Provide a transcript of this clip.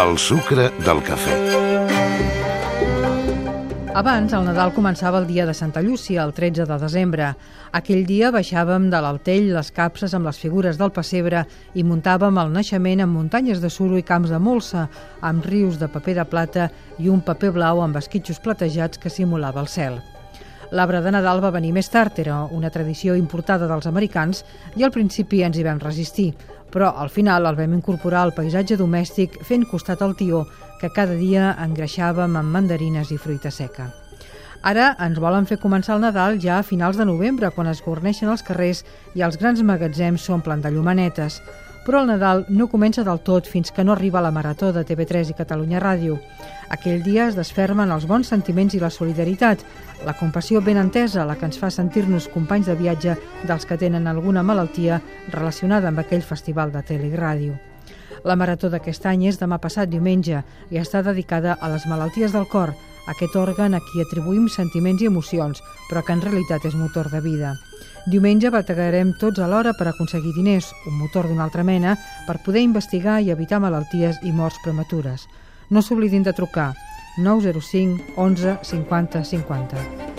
El sucre del cafè. Abans, el Nadal començava el dia de Santa Llúcia, el 13 de desembre. Aquell dia baixàvem de l'Altell les capses amb les figures del pessebre i muntàvem el naixement en muntanyes de suro i camps de molsa, amb rius de paper de plata i un paper blau amb esquitxos platejats que simulava el cel. L'arbre de Nadal va venir més tard, era una tradició importada dels americans i al principi ens hi vam resistir, però al final el vam incorporar al paisatge domèstic fent costat al tió que cada dia engreixàvem amb mandarines i fruita seca. Ara ens volen fer començar el Nadal ja a finals de novembre, quan es gorneixen els carrers i els grans magatzems s'omplen de llumanetes. Però el Nadal no comença del tot fins que no arriba la marató de TV3 i Catalunya Ràdio. Aquell dia es desfermen els bons sentiments i la solidaritat, la compassió ben entesa, la que ens fa sentir-nos companys de viatge dels que tenen alguna malaltia relacionada amb aquell festival de tele i ràdio. La marató d'aquest any és demà passat diumenge i està dedicada a les malalties del cor, aquest òrgan a qui atribuïm sentiments i emocions, però que en realitat és motor de vida. Diumenge bategarem tots alhora per aconseguir diners, un motor d'una altra mena, per poder investigar i evitar malalties i morts prematures. No s'oblidin de trucar 905 11 50 50.